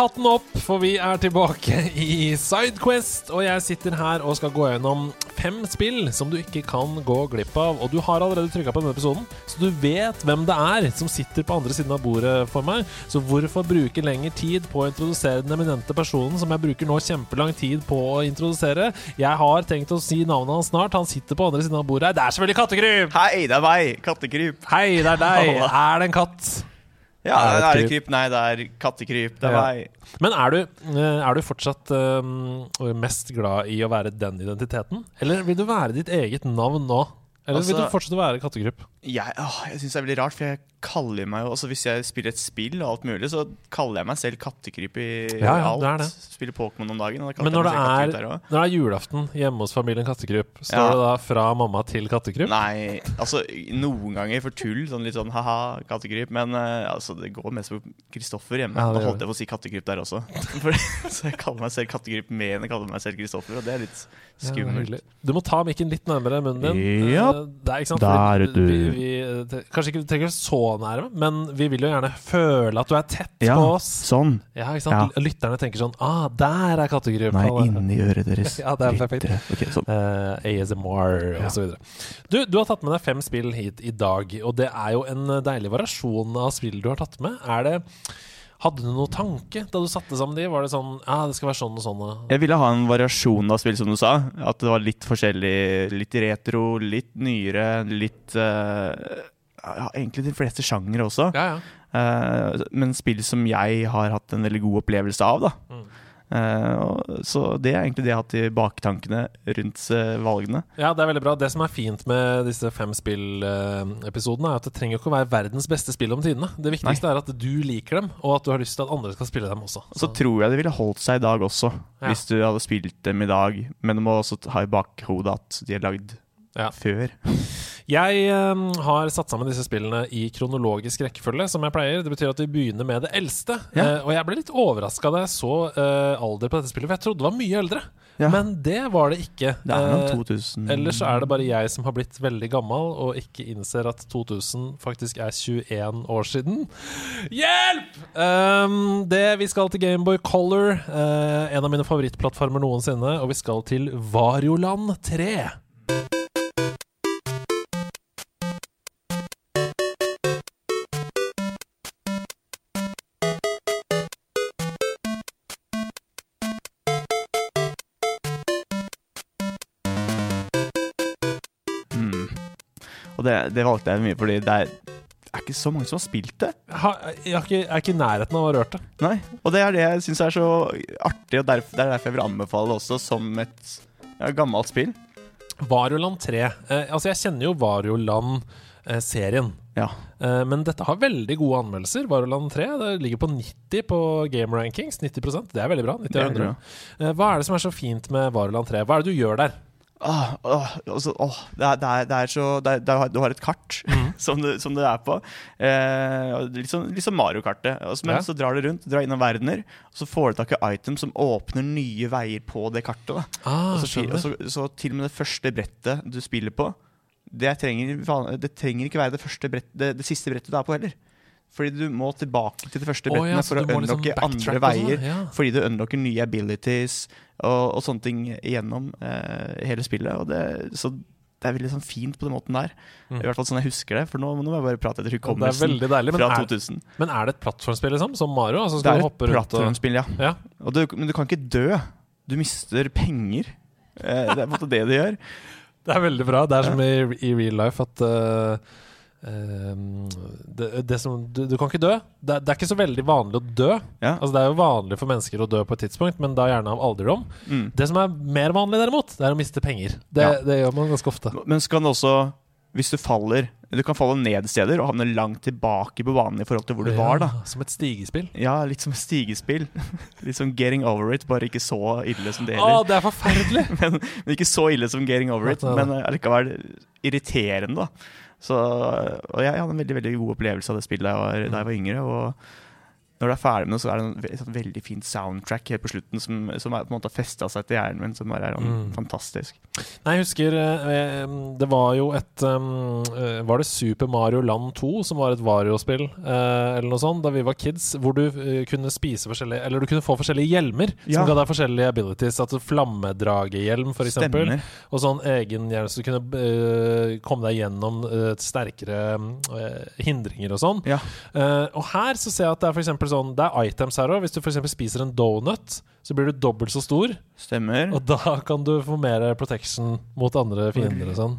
Hatten opp, for vi er tilbake i Sidequest. Og jeg sitter her og skal gå gjennom fem spill som du ikke kan gå glipp av. Og du har allerede trykka på denne episoden, så du vet hvem det er som sitter på andre siden av bordet for meg. Så hvorfor bruke lengre tid på å introdusere den eminente personen som jeg bruker nå kjempelang tid på å introdusere? Jeg har tenkt å si navnet hans snart. Han sitter på andre siden av bordet. Det er selvfølgelig Kattekryp! Hei, det er meg! Kattekryp. Hei, det er deg. Er det en katt? Ja, Er det kryp? Nei, det er kattekryp. Det er Ja. meg. Men er du, eh, er du fortsatt um, mest glad i å være den identiteten? Eller vil du være ditt eget navn nå? Eller vil Altså- du fortsette å være kattekryp? Jeg, åh, jeg syns det er veldig rart, for jeg kaller meg jo altså Hvis jeg spiller et spill og alt mulig, så kaller jeg meg selv kattekryp i Ja, ja, alt. det er det. Spiller Pokémon om dagen. Og da Men når det, jeg meg selv er, der når det er julaften hjemme hos familien Kattekryp, står Ja. det da 'fra mamma til kattekryp'? Nei, altså noen ganger for tull, sånn litt sånn ha-ha, kattekryp. Men uh, altså, det går mest på Kristoffer hjemme. Nå holdt jeg på å si kattekryp der også. For, så jeg kaller meg selv kattekryp mer enn jeg kaller meg selv Kristoffer, og det er litt Ja, skummelt. hyggelig. du må ta mikken litt nærmere munnen din. Ja. der, Det er, ikke sant? Der, Fordi du. Vi, vi, det- kanskje ikke du trenger så nærme, men vi vil jo gjerne føle at du er tett Ja, på oss. sånn. Ja, ikke sant? Lytterne tenker sånn Ah, der er kattegruppa! Nei, inni øret deres. Ja, det er perfekt. Okay, sånn. uh, ASMR Ja. osv. Du, du har tatt med deg fem spill hit i dag, og det er jo en deilig variasjon av spill du har tatt med. Er det Hadde du noen tanke da du satte sammen de? Var det sånn Ja, det skal være sånn og sånn? Jeg ville ha en variasjon av spill, som du sa. At det var litt forskjellig. Litt retro, litt nyere, litt eh, ja, Egentlig de fleste sjangere også. Ja, ja. Eh, men spill som jeg har hatt en veldig god opplevelse av, da. Mm. Uh, så det er egentlig det jeg har hatt i baktankene rundt uh, valgene. Ja, det er veldig bra. Det som er fint med disse fem spillepisodene, er at det trenger ikke å være verdens beste spill om tidene. Det viktigste er at du liker dem, og at du har lyst til at andre skal spille dem også. Så tror jeg det ville holdt seg i dag også, Ja. hvis du hadde spilt dem i dag. Men du må også ha i bakhodet at de er lagd Ja. før. Jeg eh, har satt sammen disse spillene i kronologisk rekkefølge, som jeg pleier. Det betyr at vi begynner med det eldste. Ja. Eh, og jeg ble litt overraska da jeg så eh, alder på dette spillet, for jeg trodde det var mye eldre. Ja. Men det var det ikke. Det er nok Eh, 2000 Ellers er det bare jeg som har blitt veldig gammel og ikke innser at 2000 faktisk er 21 år siden. Hjelp! Um, det, vi skal til Gameboy Color, en av mine favorittplattformer noensinne, og vi skal til Varioland 3. Og det, det valgte jeg mye fordi det er, er ikke så mange som har spilt det. Ha, jeg, har ikke, jeg er ikke i nærheten av å ha rørt det. Nei, Og det er det jeg syns er så artig, og derf, det er derfor jeg vil anbefale det også som et ja, gammelt spill. Varioland 3. Eh, altså, jeg kjenner jo Varioland-serien. Ja. Eh, men dette har veldig gode anmeldelser. Varioland 3 det ligger på 90 på Game Rankings. 90 Det er veldig bra. 90 Det er bra. Eh, hva er det som er så fint med Varioland 3? Hva er det du gjør der? Åh, åh, også, åh, det, er, det, er, det er så det er, Du har et kart som, du, som du er på. Eh, litt som som Mario-kartet. Altså, Men Ja. så drar du rundt, drar innom verdener, og så får du tak i item som åpner nye veier på det kartet. Ah, og, så, og så, så til og med det første brettet du spiller på, det trenger, det trenger ikke være det, brett, det, det siste brettet du er på heller. Fordi du må tilbake til de første brettene oh, ja, for å unlocke liksom andre sånn, veier. ja. Fordi du unlocker nye abilities og, og sånne ting gjennom uh, hele spillet. Og det, så det er veldig sånn fint på den måten der. Mm. I hvert fall sånn jeg husker det. For nå, nå må jeg bare prate etter Det er hukommelsen veldig deilig. Fra er, 2000. men er det et plattformspill, liksom? Som Mario? Altså, Det er du et rundt og plattformspill, ja. ja. Du, men du kan ikke dø. Du mister penger. Eh, det er på en måte det det gjør. Det er veldig bra. Det er som i, i real life at eh, ehm, det, det som, du, du kan ikke dø. Det, det er ikke så veldig vanlig å dø. Ja. Altså Det er jo vanlig for mennesker å dø på et tidspunkt, men da gjerne av alderdom. Mm. Det som er mer vanlig, derimot, det er å miste penger. Det, Ja. det gjør man ganske ofte. Men så kan det også hvis du faller Du kan falle ned steder og havne langt tilbake på banen i forhold til hvor du var. da Som et stigespill. Ja, litt som et stigespill. litt som Getting Over It, bare ikke så ille som det Å, heller. det er forferdelig! men, men ikke så ille som Getting Over It, men allikevel irriterende, da. Så, og jeg hadde en veldig veldig god opplevelse av det spillet da jeg var, da jeg var yngre. Og når du er ferdig med det, så er det en et veldig fint soundtrack helt på slutten som, som er, på en måte har festa seg til hjernen min, som bare er sånn Mm. fantastisk. Nei, jeg husker eh, Det var jo et eh, Var det Super Mario Land 2 som var et Vario-spill, eh, eller noe sånt, da vi var kids, hvor du eh, kunne spise forskjellige Eller du kunne få forskjellige hjelmer Ja. som ga deg forskjellige abilities. At Flammedragehjelm, for eksempel. Stemmer. Og sånn egen hjelm du kunne eh, komme deg gjennom eh, sterkere eh, hindringer og sånn. Ja. Eh, og her så ser jeg at det er for eksempel sånn Det er items her òg. Hvis du f.eks. spiser en donut, så blir du dobbelt så stor. Stemmer. Og da kan du få mer protection mot andre fiender og sånn.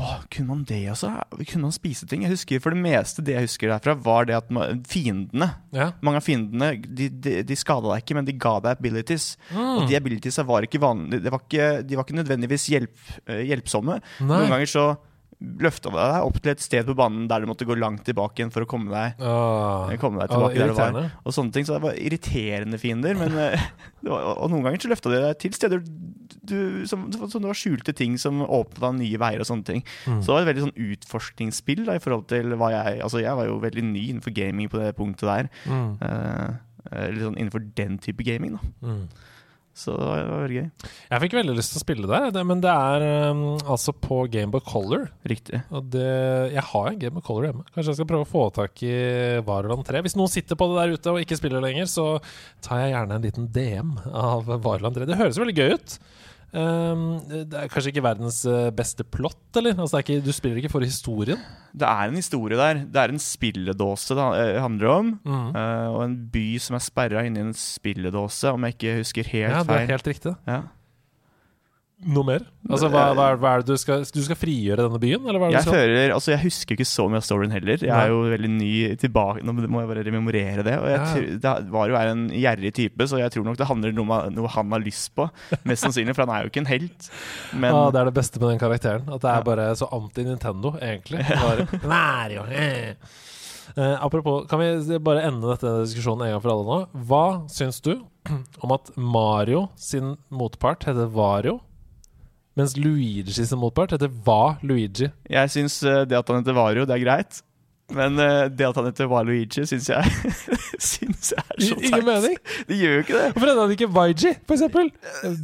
Åh, kunne man det også? Kunne man spise ting? Jeg husker For det meste det jeg husker derfra, var det at fiendene Ja. Mange av fiendene de, de, de skada deg ikke, men de ga deg abilities. Og de abilitiesa var ikke vanlige det var ikke, De var ikke nødvendigvis hjelp, eh, hjelpsomme. Nei. Noen ganger så løfta deg opp til et sted på banen der du måtte gå langt tilbake igjen for å komme deg, Ah. komme deg tilbake tilbake der du var. Og sånne ting, så det var irriterende fiender. Men, eh, det var, og noen ganger så løfta de deg til steder du, som, som det var skjulte ting som åpna nye veier og sånne ting. Mm. Så det var et veldig sånn utforskningsspill da, i forhold til hva jeg Altså jeg var jo veldig ny innenfor gaming på det punktet der. Mm. Eh, eh, litt sånn innenfor den type gaming, da. Mm. Så det var, var veldig gøy. Jeg fikk veldig lyst til å spille der, det men det er um, altså på Gameboy Color. Riktig. Og det, jeg har en Gameboy Color hjemme. Kanskje jeg skal prøve å få tak i Vareland 3. Hvis noen sitter på det der ute og ikke spiller lenger, så tar jeg gjerne en liten DM av Vareland 3. Det høres veldig gøy ut. Um, det er kanskje ikke verdens eh, beste plott, eller? Altså, ikke, du spiller ikke for historien? Det er en historie der. Det er en spilledåse det eh, handler om. Mm. og en by som er sperra inni en spilledåse, om jeg ikke husker helt feil. Ja, det er helt riktig. Ja. Noe mer? Altså, hva, hva, hva er det du skal Du skal frigjøre denne byen, eller hva det Jeg føler, altså jeg husker ikke så mye av storyen heller. Jeg er jo veldig ny tilbake Nå må jeg bare rememorere det. Og jeg Ja. det var jo er en gjerrig type, så jeg tror nok det handler om noe, noe han har lyst på. Mest sannsynlig, for han er jo ikke en helt. Men ah, det er det beste med den karakteren. At det er bare så anti-Nintendo, egentlig. Bare, Mario, eh. Eh, apropos, kan vi bare ende dette diskusjonen en gang for alle nå? Hva syns du om at Mario sin motpart heter Vario, mens Luigi som motpart heter Hva Luigi? jeg syns eh, det at han heter Vario, det er greit. Men eh, det at han heter Waluigi, syns jeg synes jeg er så teit. Ingen mening? Det gjør jo ikke det. Hvorfor heter han ikke Vaiji, for eksempel?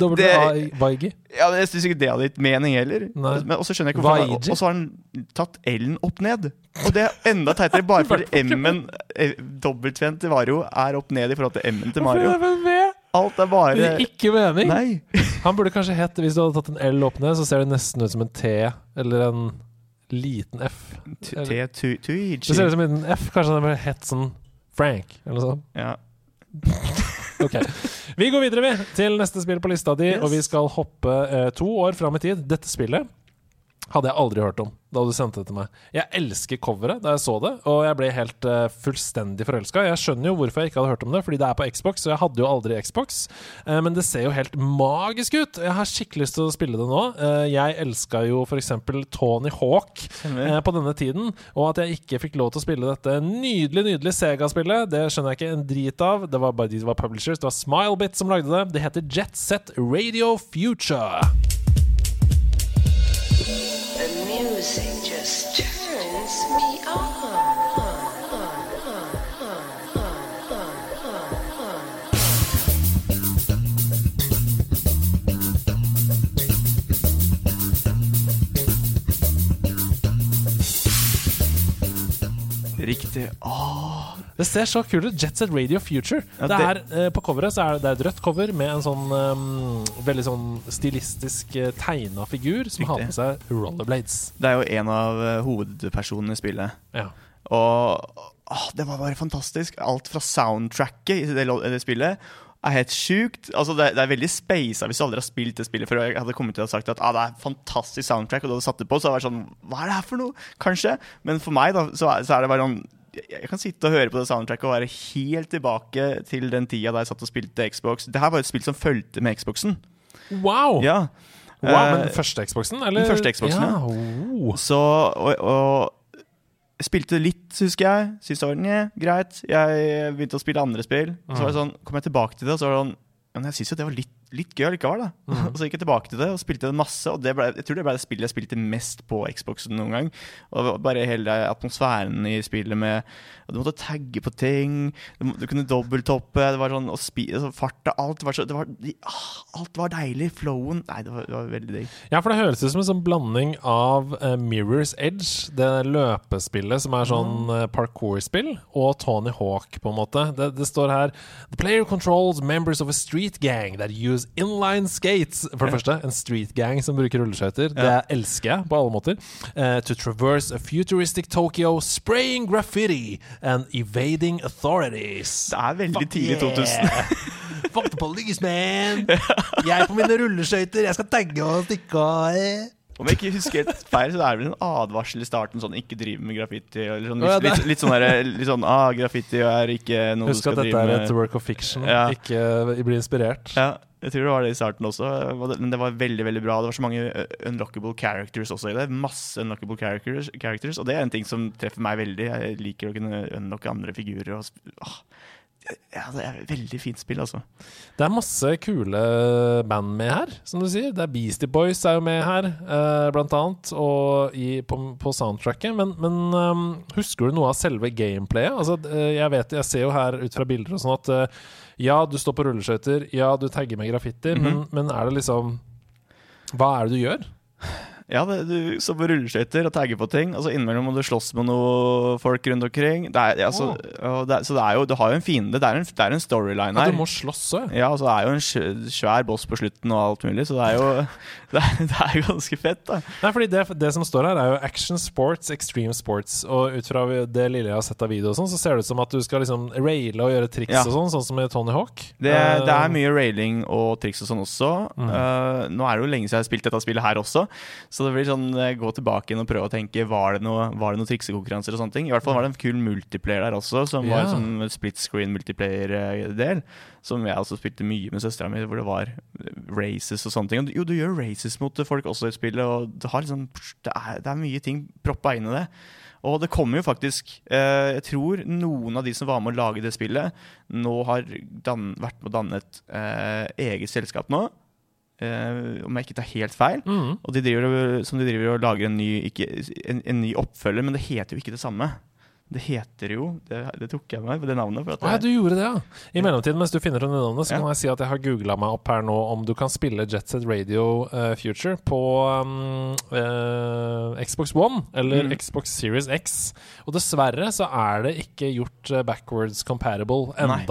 W-A-Vaigi. Ja, men Jeg syns ikke det hadde gitt mening heller. Men også skjønner jeg ikke hvorfor Og så har han tatt L-en opp ned. Og det er enda teitere, bare fordi M-en, eh, W-en til Vario, er opp ned i forhold til M-en til Mario. Hvorfor er det? Alt er Det bare ikke mening. Nei. Han burde kanskje hett Hvis du hadde tatt en L opp ned, så ser det nesten ut som en T eller en liten F. T- T- Tuigi. Det ser ut som en liten F. Kanskje han burde hett sånn Frank eller noe sånt. Ja. Ok. Vi går videre, vi, til neste spill på lista di, Yes. og vi skal hoppe eh, to år fram i tid. Dette spillet hadde jeg aldri hørt om da du sendte det til meg. Jeg elsker coveret da jeg så det, og jeg ble helt uh, fullstendig forelska. Jeg skjønner jo hvorfor jeg ikke hadde hørt om det, fordi det er på Xbox, og jeg hadde jo aldri Xbox. Uh, men det ser jo helt magisk ut! Jeg har skikkelig lyst til å spille det nå. Uh, jeg elska jo f.eks. Tony Hawk på denne tiden, og at jeg ikke fikk lov til å spille dette nydelig, nydelig Sega-spillet, det skjønner jeg ikke en drit av. Det var bare de som var publishers. Det var Smilebit som lagde det. Det heter Jet Set Radio Future. Riktig. Åh, Det ser så kult ut. Jet Set Radio Future. Ja, det er, eh, på coveret så er det, det er et rødt cover med en sånn um, veldig sånn stilistisk uh, tegna figur som har Riktig. på seg rollerblades. det er jo en av uh, hovedpersonene i spillet. Ja. Og åh, det var bare fantastisk. Alt fra soundtracket i det, det spillet er helt sjukt. Altså, det, det er veldig spasa hvis du aldri har spilt det spillet før. Jeg hadde kommet til å sagt at ah, det er fantastisk soundtrack, og du hadde satt det på, så hadde det vært sånn Hva er det her for noe? Kanskje. Men for meg, da, så så er det bare sånn jeg- kan sitte og høre på det soundtracket og være helt tilbake til den tida da jeg satt og spilte Xbox. Det her var et spill som fulgte med Xboxen. Wow! Ja. Wow, men Eh, den første Xboxen? Eller? den første Xboxen, ja. ja. Oh. Så, og, og jeg spilte litt, husker jeg. Syntes det var nye, greit. Jeg begynte å spille andre spill. Så var det sånn, kom jeg tilbake til det, og så var det sånn Men jeg syns jo det var litt, litt gøy likevel, da. og så gikk jeg tilbake til det og spilte det masse. Og det ble, jeg tror det ble det spillet jeg spilte mest på Xboxen noen gang. Og bare hele atmosfæren i spillet med Du måtte tagge på ting, du, du kunne dobbelttoppe, det var sånn og spi, så Farta, alt var så det var, de, ah, Alt var deilig. Flowen Nei, det var, det var veldig digg. Ja, for det høres ut som en sånn blanding av uh, Mirror's Edge, det løpespillet som er sånn uh, parkour-spill, og Tony Hawk, på en måte. Det, det står her The player controls members of a street gang that use inline skates. For det første, en street gang som bruker rulleskøyter. Det jeg elsker jeg på alle måter. Uh, to traverse a futuristic Tokyo, spraying graffiti and evading authorities. Det er veldig Fuck tidlig 2000. yeah. Fuck the police, man! Jeg på mine rulleskøyter, jeg skal tagge og stikke eh. Om jeg ikke husker helt feil, så er det vel en advarsel i starten sånn 'ikke driv med graffiti'. Eller sånn, litt, er- litt, litt sånn, der, litt sånn ah, 'graffiti er ikke noe Husk du at dette er et work of fiction, Ja. ikke bli inspirert. Ja, jeg tror det var det i starten også, men det var veldig veldig bra. Det var så mange uh, unlockable characters også i det. Masse unlockable characters, characters, og det er en ting som treffer meg veldig. Jeg liker å kunne unlocke andre figurer. Ah, ja, det er et veldig fint spill, altså. Det er masse kule band med her, som du sier. Det er Beastie Boys er jo med her, eh, blant annet, og i, på, på soundtracket. Men, men um, husker du noe av selve gameplayet? Altså, eh, jeg vet, jeg ser jo her ut fra bilder og sånn at eh, ja, du står på rulleskøyter, ja, du tagger med graffiti, men, men er det liksom Hva er det du gjør? Ja, det, du står på rulleskøyter og tagger på ting, og så innimellom må du slåss med noe folk rundt omkring. Det er, altså, oh. det så det er jo, du har jo en fiende. Det er en, det er en storyline Ja, her. du må slåss òg. Ja, og så er jo en svær boss på slutten og alt mulig, så det er jo Det det er ganske fett, da. Nei, fordi det, det som står her, er jo action sports, extreme sports. Og ut fra det lille jeg har sett av video, og sånn, så ser det ut som at du skal liksom raile og gjøre triks Ja. og sånn, sånn som i Tony Hawk. Det, det er Eh, mye railing og triks og sånn også. Eh, nå er det jo lenge siden jeg har spilt dette spillet her også, så det blir sånn eh, gå tilbake inn og prøve å tenke var det noe, var det noe triksekonkurranser og sånne ting. I hvert fall var det en kul multiplayer der også, som var Ja. som split screen multiplayer-del. Som jeg også spilte mye med søstera mi, hvor det var races og sånne ting. Jo, du gjør races mot folk også i spillet, og det, har liksom, det, er, det er mye ting proppa inn i det. Og det kommer jo faktisk eh, Jeg tror noen av de som var med å lage det spillet, nå har dan vært med å danne et eh, eget selskap nå. Eh, om jeg ikke tar helt feil. mm. Og de driver, som de driver og lager en ny, ikke, en, en ny oppfølger, men det heter jo ikke det samme. Det heter jo Det, det tok jeg meg på det navnet. For ja, du gjorde det, ja. I mellomtiden, mens du finner frem det navnet, så Ja. kan jeg si at jeg har googla meg opp her nå om du kan spille Jetset Radio uh, Future på um, uh, Xbox One eller Mm. Xbox Series X. Og dessverre så er det ikke gjort backwards backwards compatible Nei.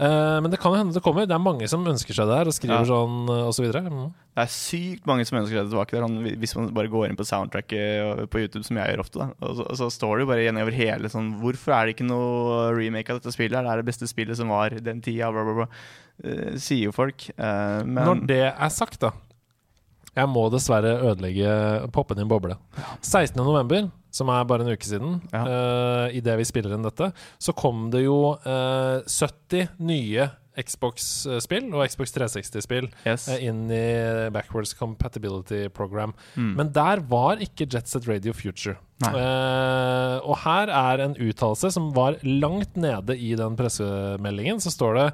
Eh, men det kan jo hende det kommer. Det er mange som ønsker seg det her og skriver Ja. sånn uh, og så. Mm. det er sykt mange som ønsker seg tilbake. der sånn, Hvis man bare går inn på soundtracket på YouTube, som jeg gjør ofte, da, og så, og så står det jo bare igjen over hele sånn Hvorfor er det ikke noe remake av dette spillet? her? Det er det beste spillet som var den tida, bla, bla, bla. Uh, sier jo folk. Eh, men Når det er sagt, da Jeg må dessverre ødelegge poppe din boble. 16.11., som er bare en uke siden, Ja. uh, idet vi spiller inn dette, så kom det jo uh, 70 nye Xbox-spill og Xbox 360-spill yes. uh, inn i Backwards Compatibility Program. Mm. Men der var ikke Jet Set Radio Future. Eh, og her er en uttalelse som var langt nede i den pressemeldingen. Så står det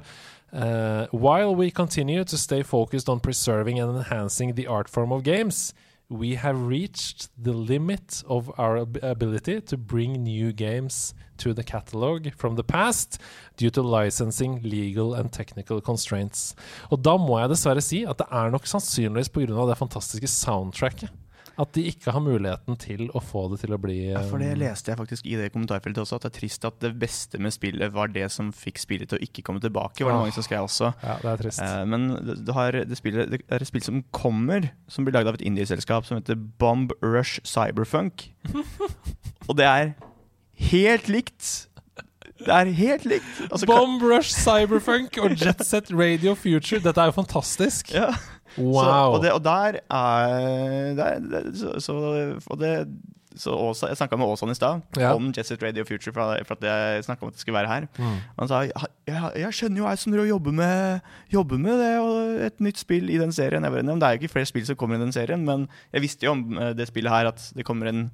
eh, While we continue to stay focused on preserving and enhancing the art form of games, we have reached the limit of our ab- ability to bring new games to the catalog from the past due to licensing, legal and technical constraints. Og da må jeg dessverre si at det er nok sannsynligvis pga. det fantastiske soundtracket at de ikke har muligheten til å få det til å bli Ja, for det um, leste jeg faktisk i det kommentarfeltet også, at det er trist at det beste med spillet var det som fikk spillet til å ikke komme tilbake. var det Ah. mange som skrev også. Ja, det er trist. Eh, men det, har, det, spillet, det er et spill som kommer, som blir lagd av et indieselskap som heter Bomb Rush Cyberfunk. Og det er helt likt. Det er helt likt. Altså, Bomb Rush Cyberfunk og Jet Set Radio Future. Dette er jo fantastisk. ja. Wow. Så, og, det, og der er der, så, så, Og det så Åsa, Jeg snakka med Åsan i stad Ja. om Jesset Radio Future, for, for at jeg snakka om at det skulle være her. Mm. Han sa jeg, jeg skjønner jo jeg som jobber med, jobber med det, og et nytt spill i den serien. Jeg bare, det er jo ikke flere spill som kommer i den serien, men jeg visste jo om eh, det spillet her at det kommer en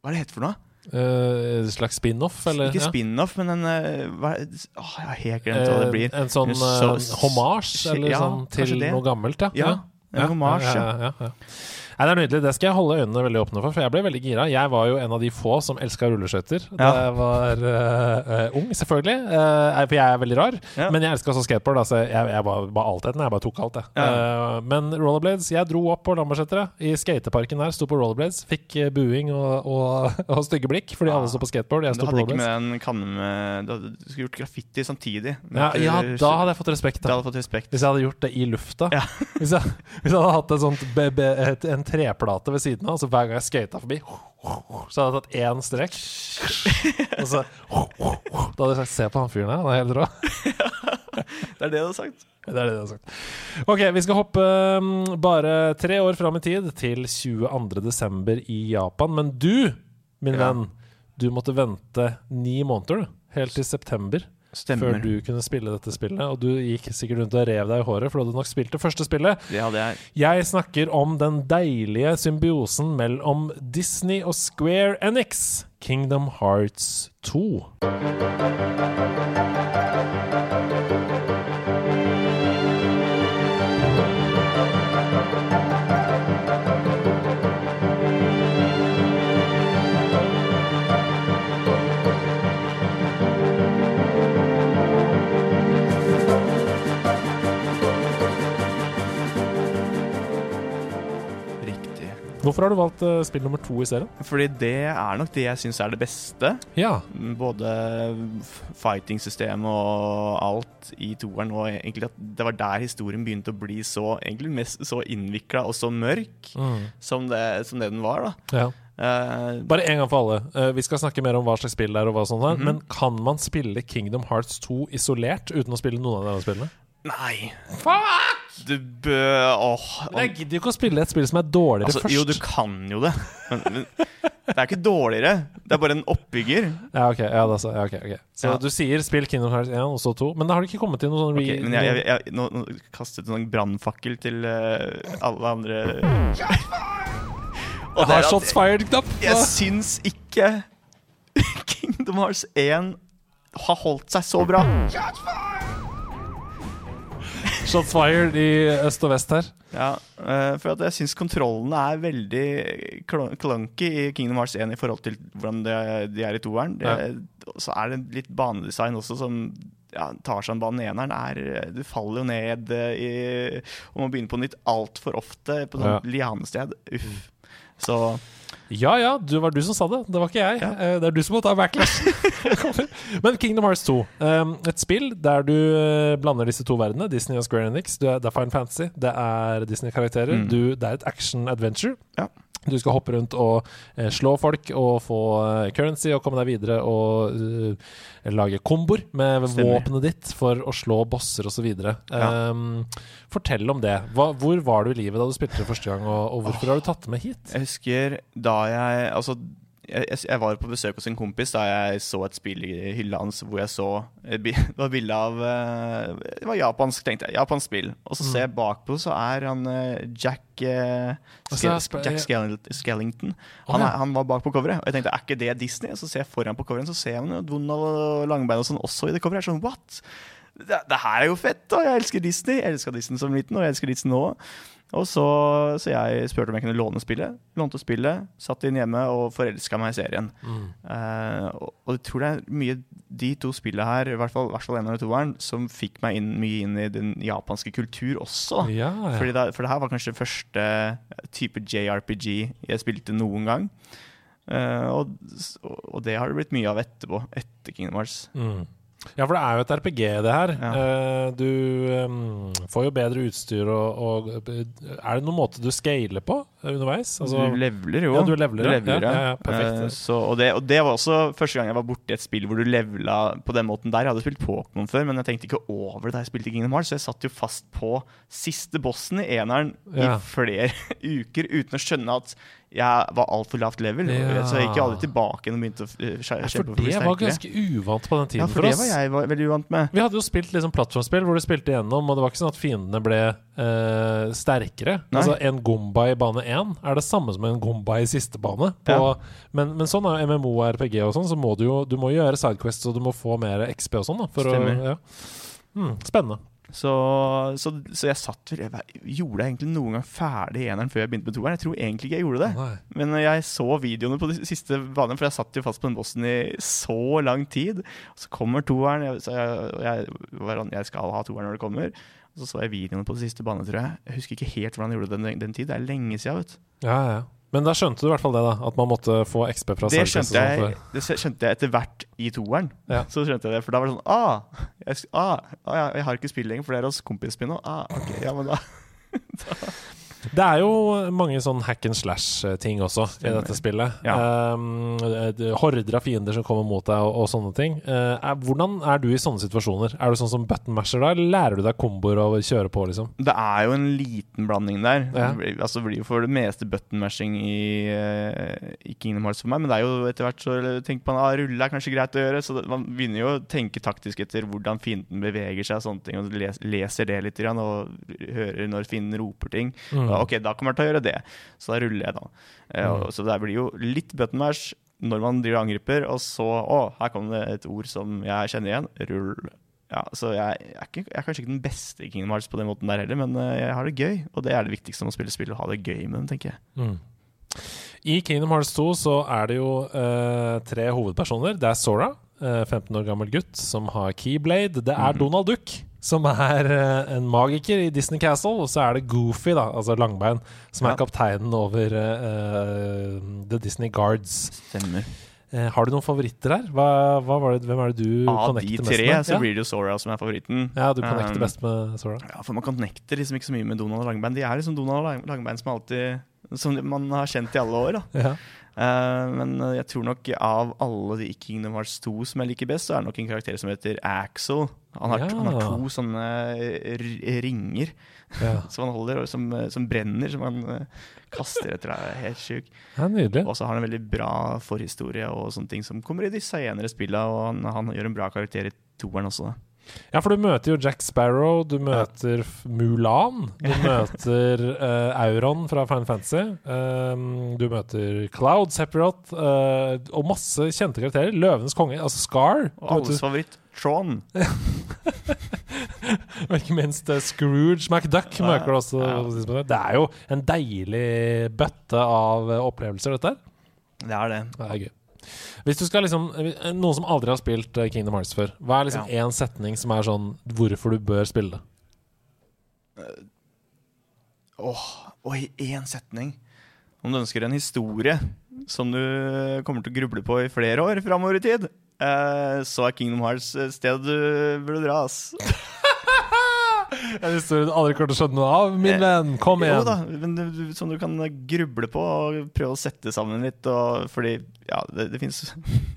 Hva er det heter for noe? Eh, En slags spin-off. Ikke ja. spin-off, men en eh, hva, oh, Jeg har helt glemt hva det blir. En, sånn Så- eh, hommage, ja, sånn til noe gammelt, ja. Ja, en hommage, ja. Ja, ja, ja. Nei, det er nydelig. Det skal jeg holde øynene veldig åpne for, for jeg ble veldig gira. Jeg var jo en av de få som elska rulleskøyter da jeg var eh, ung, selvfølgelig. Uh, for jeg er veldig rar. Ja. Men jeg elska også skateboard. Altså, jeg, jeg var bare altheten. Jeg bare tok alt, jeg. Eh, men rollerblades Jeg dro opp på Lambertseteret. I skateparken der sto på rollerblades. Fikk buing og, og, og stygge blikk fordi alle sto på skateboard. Jeg sto på rollerblades. med Du hadde du skulle gjort graffiti samtidig. Ja, ja, da hadde jeg fått respekt. Da. Da. hadde fått respekt. Hvis jeg hadde gjort det i lufta. Ja. Hvis, jeg, hvis jeg hadde hatt et sånt be, be, et, en treplate ved siden av, så hver gang jeg skata forbi, så hadde jeg tatt én strekk. Og så Da hadde jeg sagt 'se på han fyren her, han er helt rå'. Det er det du har sagt. Det er det du har sagt. Ok, vi skal hoppe um, bare tre år fram i tid, til 22.12. i Japan. Men du, min Ja. venn, du måtte vente ni måneder, du. Helt til september. Stemmer. Før du kunne spille dette spillet. Og du gikk sikkert rundt og rev deg i håret, for du hadde nok spilt det første spillet. Det hadde jeg. Jeg snakker om den deilige symbiosen mellom Disney og Square Enix. Kingdom Hearts 2. Hvorfor har du valgt eh, spill nummer to i serien? Fordi det er nok det jeg syns er det beste. Ja. Både fighting-system og alt i toeren. Og egentlig at det var der historien begynte å bli så egentlig mest så innvikla og så mørk Mm. som, det, som det den var. da ja. Uh, Bare en gang for alle. Uh, vi skal snakke mer om hva slags spill det er, og hva sånt der, mm -hmm. Men kan man spille Kingdom Hearts 2 isolert uten å spille noen av de andre spillene? Nei. Du bør Åh. Men jeg gidder jo ikke å spille et spill som er dårligere Altså, først. jo, du kan jo det. Men, men det er ikke dårligere. Det er bare en oppbygger. Ja, ok. Ja, da, så, ja, okay, okay. Så Ja. du sier spill Kingdom Hearts 1 og så 2, men da har det ikke kommet til noen sånn re... Ok, men jeg, jeg, jeg, nå, nå kastet du en brannfakkel til uh, alle andre. Og Jeg har shots fired-knapp! Jeg syns ikke Kingdom Hearts 1 har holdt seg så bra. Shots fired i øst og vest her. Ja, eh, for at jeg syns kontrollene er veldig cl- clunky i Kingdom Hearts 1 i forhold til hvordan de, de er i toeren. Ja. Så er det litt banedesign også som ja, Tarzan-banen eneren er Du faller jo ned eh, i Og må begynne på nytt altfor ofte på Ja. sånt lianested. Uff. Så Ja ja, det var du som sa det. Det var ikke jeg. Ja. Eh, Det er du som må ta backlash. Men Kingdom Hearts 2. um, Et spill der du eh, blander disse to verdenene, Disney og Square Enix. Det er Fine Fantasy, det er Disney-karakterer. Mm. Det er et action-adventure. Ja. Du skal hoppe rundt og eh, slå folk og få eh, currency og komme deg videre og uh, lage komboer med Stemmer. våpenet ditt for å slå bosser osv. Ja. Um, fortell om det. Hva, hvor var du i livet da du spilte det første gang, og, og hvorfor har du tatt det med hit? Jeg husker da jeg Altså, jeg, jeg- var på besøk hos en kompis da jeg så et spill i hylla hans hvor jeg så Det var bilde av eh, Det var japansk, tenkte jeg. Japansk spill. Og så ser jeg bakpå, så er han eh, Jack eh, Ske- Jack Skellington. Han, er, han var bak på coveret. Og jeg tenkte, er ikke det Disney? Og så ser jeg foran på coveret, så ser jeg Donald og Langbein og sånn også i det coveret. Jeg er sånn, what? Det, det her er jo fett, og jeg elsker Disney. Jeg elska Disney som liten, og jeg elsker Disney nå. Og så, så jeg spurte om jeg kunne låne spillet. Lånte spillet, satt inn hjemme og forelska meg i serien. Mm. Uh, og, og jeg tror det er mye de to spillene her, i hvert fall, hvert fall en av toeren, som fikk meg inn, mye inn i den japanske kultur også. Ja, ja. Fordi det, for det her var kanskje første type JRPG jeg spilte noen gang. Uh, og, og det har det blitt mye av etterpå, etter Kingdom Hearts. Mm. Ja, for det er jo et RPG, det her. Ja. Eh, du får jo bedre utstyr og, og Er det noen måte du scaler på underveis? Altså, du leveler jo. Ja, du leveler, du leveler, Ja, ja, perfekt. Eh, så, og, det, og det var også første gang jeg var borti et spill hvor du levela på den måten der. Jeg hadde spilt Pokémon før, men jeg tenkte ikke over det da jeg spilte Kingdom Hearts, så jeg satt jo fast på siste bossen i eneren i flere uker uten å skjønne at jeg var altfor lavt level. Ja. Så jeg gikk aldri tilbake og begynte å eh, kjempe for for å bli det var ganske uvant på den tiden Ja, for for det var jeg var veldig uvant med. Vi hadde jo spilt liksom plattformspill hvor du spilte igjennom, og det var ikke sånn at fiendene ble eh, sterkere. Nei. Altså En Gomba i bane 1 er det samme som en Gomba i siste bane. På, Ja. men, men sånn er jo MMO-RPG og sånn, så må du jo du må gjøre sidequests og du må få mer XP og sånn. da for Stemmer. Å, ja. Hmm, Spennende. Så, så, så jeg satt vel jeg, Gjorde jeg egentlig noen gang ferdig eneren før jeg begynte med toeren? Jeg tror egentlig ikke jeg gjorde det. Nei. Men jeg så videoene på de siste banene, for jeg satt jo fast på den bossen i så lang tid. Så kommer toeren, jeg, så jeg, jeg, skal ha toeren når det kommer. Og så så jeg videoene på de siste banene, tror jeg. Jeg husker ikke helt hvordan jeg gjorde det den, den tid. Det er lenge siden, vet du. Ja, ja. Men da skjønte du i hvert fall det, da. At man måtte få XP fra Det skjønte, sånn jeg, det skjønte jeg etter hvert i toeren. Ja. Så skjønte jeg det, For da var det sånn Ah, jeg, ah, ah jeg har ikke spill lenger, for det er hos kompisen min nå. Ah, ok, ja, men da Det er jo mange sånn hack and slash-ting også i dette spillet. Ja. Um, horder av fiender som kommer mot deg, og, og sånne ting. Uh, er, hvordan er du i sånne situasjoner? Er du sånn som button masher da, eller lærer du deg komboer og kjøre på, liksom? Det er jo en liten blanding der. Ja. Det blir- Altså, det blir jo for det meste button mashing i, eh, i Kingdom Hearts for meg, men det er jo etter hvert så tenker man ah, rulle er kanskje greit å gjøre, så det, man begynner jo å tenke taktisk etter hvordan fienden beveger seg og sånne ting, og les, leser det litt og hører når fienden roper ting. Mm. Ja, ok, da kommer jeg til å gjøre det. Så da ruller jeg, da. Mm. Så det blir jo litt button mash når man driver og angriper, og så Å, her kom det et ord som jeg kjenner igjen. Rull. Ja, så jeg, jeg, er ikke, jeg er kanskje ikke den beste i Kingdom Hearts på den måten der heller, men eh, jeg har det gøy. Og det er det viktigste med å spille spill, å ha det gøy med dem, tenker jeg. Mm. I Kingdom Hearts 2 så er det jo eh, tre hovedpersoner. Det er Sora, eh, 15 år gammel gutt, som har Keyblade. Det er mm. Donald Duck, som er eh, en magiker i Disney Castle. Og så er det Goofy, da, altså Langbein, som er Ja. kapteinen over uh, The Disney Guards. Stemmer. Uh, har du noen favoritter her? Hva, hva var det, hvem er det du Av de connecter tre mest med? så ja. blir det jo Sora som er favoritten. ja, du connecter Um, best med Sora. Ja, for man connecter liksom ikke så mye med Donald og Langbein. De er liksom Donald og Langbein som alltid Som man har kjent i alle år. da Ja. Eh, men jeg tror nok av alle de Kingdom Hearts 2 som jeg liker best, så er det nok en karakter som heter Axel. Han har, Ja. han har to sånne ringer Ja. som han holder, og som, som brenner, som han eh, kaster etter deg. Det er Helt sjuk. ja. Og så har han en veldig bra forhistorie og sånne ting som kommer i de senere spillene, og han, han gjør en bra karakter i toeren også. Da. Ja, for du møter jo Jack Sparrow, du møter Mulan, du møter uh, Auron fra Final Fantasy, um, du møter Cloud, Sephiroth uh, og masse kjente karakterer. Løvenes konge, altså Scar. Og alles favoritt, Tron. Og ikke minst uh, Scrooge McDuck Ja, møter du også. ja. Det er jo en deilig bøtte av eh, opplevelser, dette her. Det er det. Det er gøy. Hvis du skal liksom eh, Noen som aldri har spilt eh, Kingdom Hearts før, hva er liksom én setning som er sånn hvorfor du bør spille det? Åh, og i én setning. Om du ønsker en historie som du kommer til å gruble på i flere år framover i tid, uh, så er Kingdom Hearts stedet du burde dra, ass. En historie du aldri kommer til å skjønne noe av, min venn. Kom igjen. Jo da, men du, du, som du kan gruble på og prøve å sette sammen litt. Og, fordi ja, det, det fins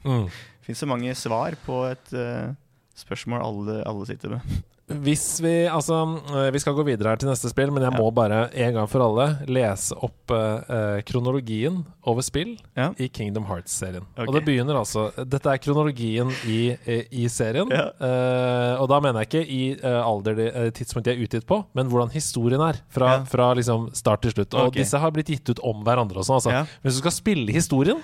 Mm. så mange svar på et eh, spørsmål alle, alle sitter med. Hvis vi Altså, eh, vi skal gå videre her til neste spill, men jeg må bare en gang for alle lese opp eh, eh, kronologien over spill Ja. i Kingdom Hearts-serien. Okay. Og det begynner altså Dette er kronologien i, i, i serien. Ja. Eh, og da mener jeg ikke i eh, alder de, eh, tidspunkt de er utgitt på, men hvordan historien er. Fra, Ja. fra liksom start til slutt. Og okay. disse har blitt gitt ut om hverandre også. Altså. Hvis du skal spille historien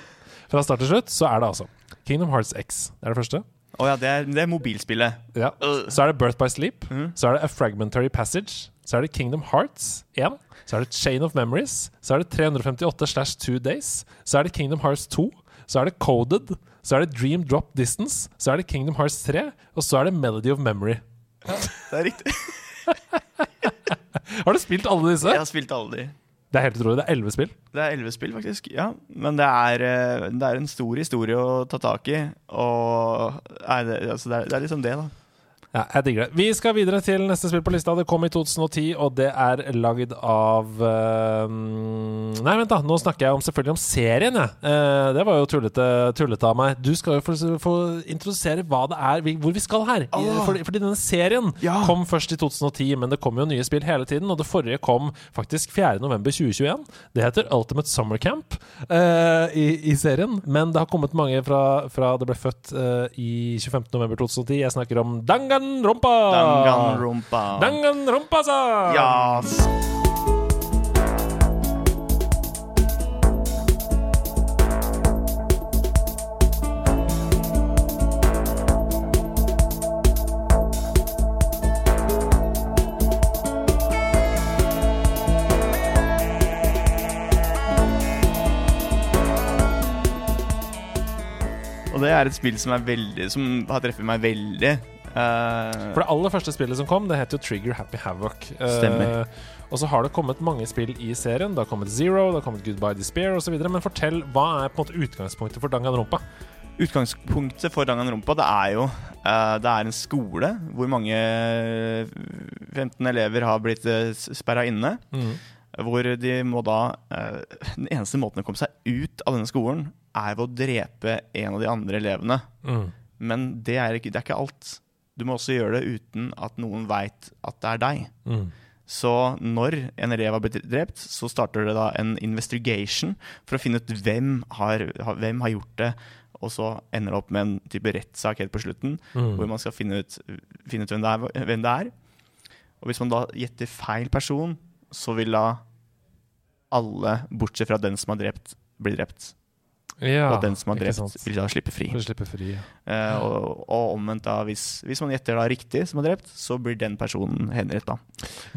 fra start til slutt, så er det altså Kingdom Hearts X. Det er det første. Å ja, det er, det er mobilspillet. Ja. Øh. Så er det Birth by Sleep. Mm. Så er det A Fragmentary Passage. Så er det Kingdom Hearts 1. Så er det Chain of Memories. Så er det 358 slash 2 Days. Så er det Kingdom Hearts 2. Så er det Coded. Så er det Dream Drop Distance. Så er det Kingdom Hearts 3. Og så er det Melody of Memory. Det er riktig. Har du spilt alle disse? Jeg har spilt alle de. Det er helt utrolig. Det er elleve spill. Det er elleve spill, faktisk. Ja, Men det er, eh, det er en stor historie å ta tak i. Og Nei, det, altså det, er, det er liksom det, da. Ja, jeg digger det. Vi skal videre til neste spill på lista. Det kom i 2010, og det er lagd av uh, Nei, vent, da. Nå snakker jeg om, selvfølgelig om serien, jeg. Uh, det var jo tullete, tullete av meg. Du skal jo få, få introdusere hva det er, vi- hvor vi skal her. Oh. Fordi, fordi denne serien Ja. kom først i 2010, men det kom jo nye spill hele tiden. Og det forrige kom faktisk 4.11.2021. Det heter Ultimate Summer Camp uh, i, i serien. Men det har kommet mange fra, fra det ble født eh, i 25.11.2010. Jeg snakker om Danganronpa! Danganronpa. Danganronpa, sa! Yes. Og det er et spill som, er veldig, som har treffet meg veldig. Eh, For det aller første spillet som kom, det het jo Trigger Happy Havoc. Eh, Stemmer. og så har det kommet mange spill i serien. Det har kommet Zero, det har kommet Goodbye Despair osv. Men fortell, hva er på en måte utgangspunktet for Danganronpa? Utgangspunktet for Danganronpa det er jo eh, Det er en skole hvor mange 15 elever har blitt sperra inne. Hvor de må da eh, Den eneste måten å komme seg ut av denne skolen, er ved å drepe en av de andre elevene. Mm. Men det er ikke, det er ikke alt. Du må også gjøre det uten at noen veit at det er deg. Mm. Så når en elev har blitt drept, så starter det da en investigation for å finne ut hvem har, hvem har gjort det. Og så ender det opp med en type rettssak helt på slutten, Mm. hvor man skal finne ut, finne ut hvem, det er, hvem det er. Og hvis man da gjetter feil person, så vil da alle, bortsett fra den som har drept, bli drept. Ja, og den som har drept, vil da slippe fri. Slippe fri. ja. Eh, og, og omvendt, da, hvis, hvis man gjetter da riktig som har drept, så blir den personen henrettet.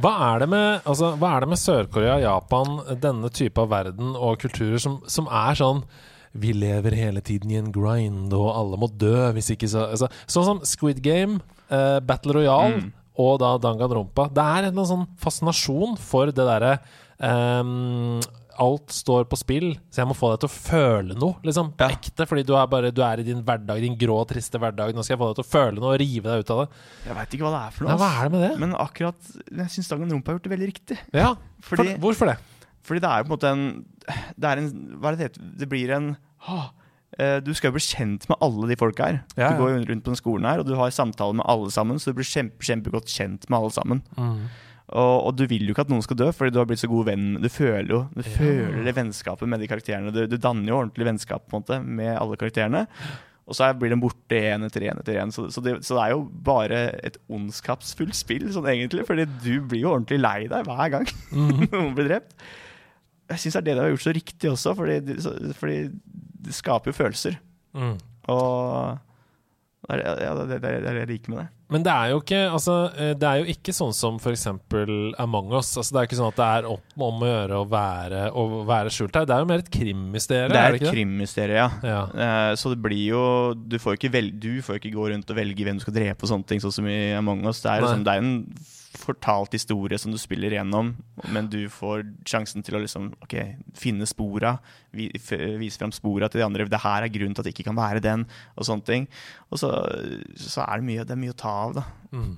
Hva er det med, altså, med Sør-Korea, Japan, denne type av verden og kulturer som, som er sånn vi lever hele tiden i en grind, og alle må dø hvis ikke så altså, Sånn som Squid Game, eh, Battle Royale Mm. og da Danganronpa. Det er en sånn fascinasjon for det derre ehm, Alt står på spill, så jeg må få deg til å føle noe. Liksom, på Ja. ekte, fordi du er, bare, du er i din hverdag, din grå, triste hverdag. Nå skal jeg få deg til å føle noe og rive deg ut av det. Jeg veit ikke hva det er for Nei, noe. hva er det med det? Men akkurat Jeg syns Rumpa har gjort det veldig riktig. Ja, Fordi, for, Hvorfor det? fordi det er jo på en måte en Det er en Hva er det det heter? Det blir en åh, eh, Du skal jo bli kjent med alle de folka her. Ja, Du går jo rundt på den skolen her, og du har samtaler med alle sammen, så du blir kjempe, kjempegodt kjent med alle sammen. Mm. Og, og du vil jo ikke at noen skal dø, fordi du har blitt så god venn. Du føler jo Du føler det vennskapet med de karakterene. Du, du danner jo ordentlig vennskap på en måte med alle karakterene. Og så blir de borte én etter én etter én. Så, så, det, så det er jo bare et ondskapsfullt spill, sånn egentlig. Fordi du blir jo ordentlig lei deg hver gang Mhm. noen blir drept. Jeg syns det er det de har gjort så riktig også, fordi, fordi det skaper jo følelser. Mm. Og det er, ja, det, er det jeg liker med det. Men det er jo ikke altså, eh, Det er jo ikke sånn som f.eks. Among us. Altså, det er ikke sånn at det er opp, om å gjøre å være, å være skjult her. Det er jo mer et krimmysterium. Det er et krimmysterium, ja. Ja. Eh, Så det blir jo Du får ikke, vel, du får ikke gå rundt og velge hvem du skal drepe og sånne ting, sånn som i Among us. Det er, liksom, det er en fortalt historie som du spiller gjennom, men du får sjansen til å liksom Ok, finne spora, vise fram spora til de andre. Det her er grunnen til at det ikke kan være den, og sånne ting. Og så, så er det mye Det er mye å ta av, da. Mm.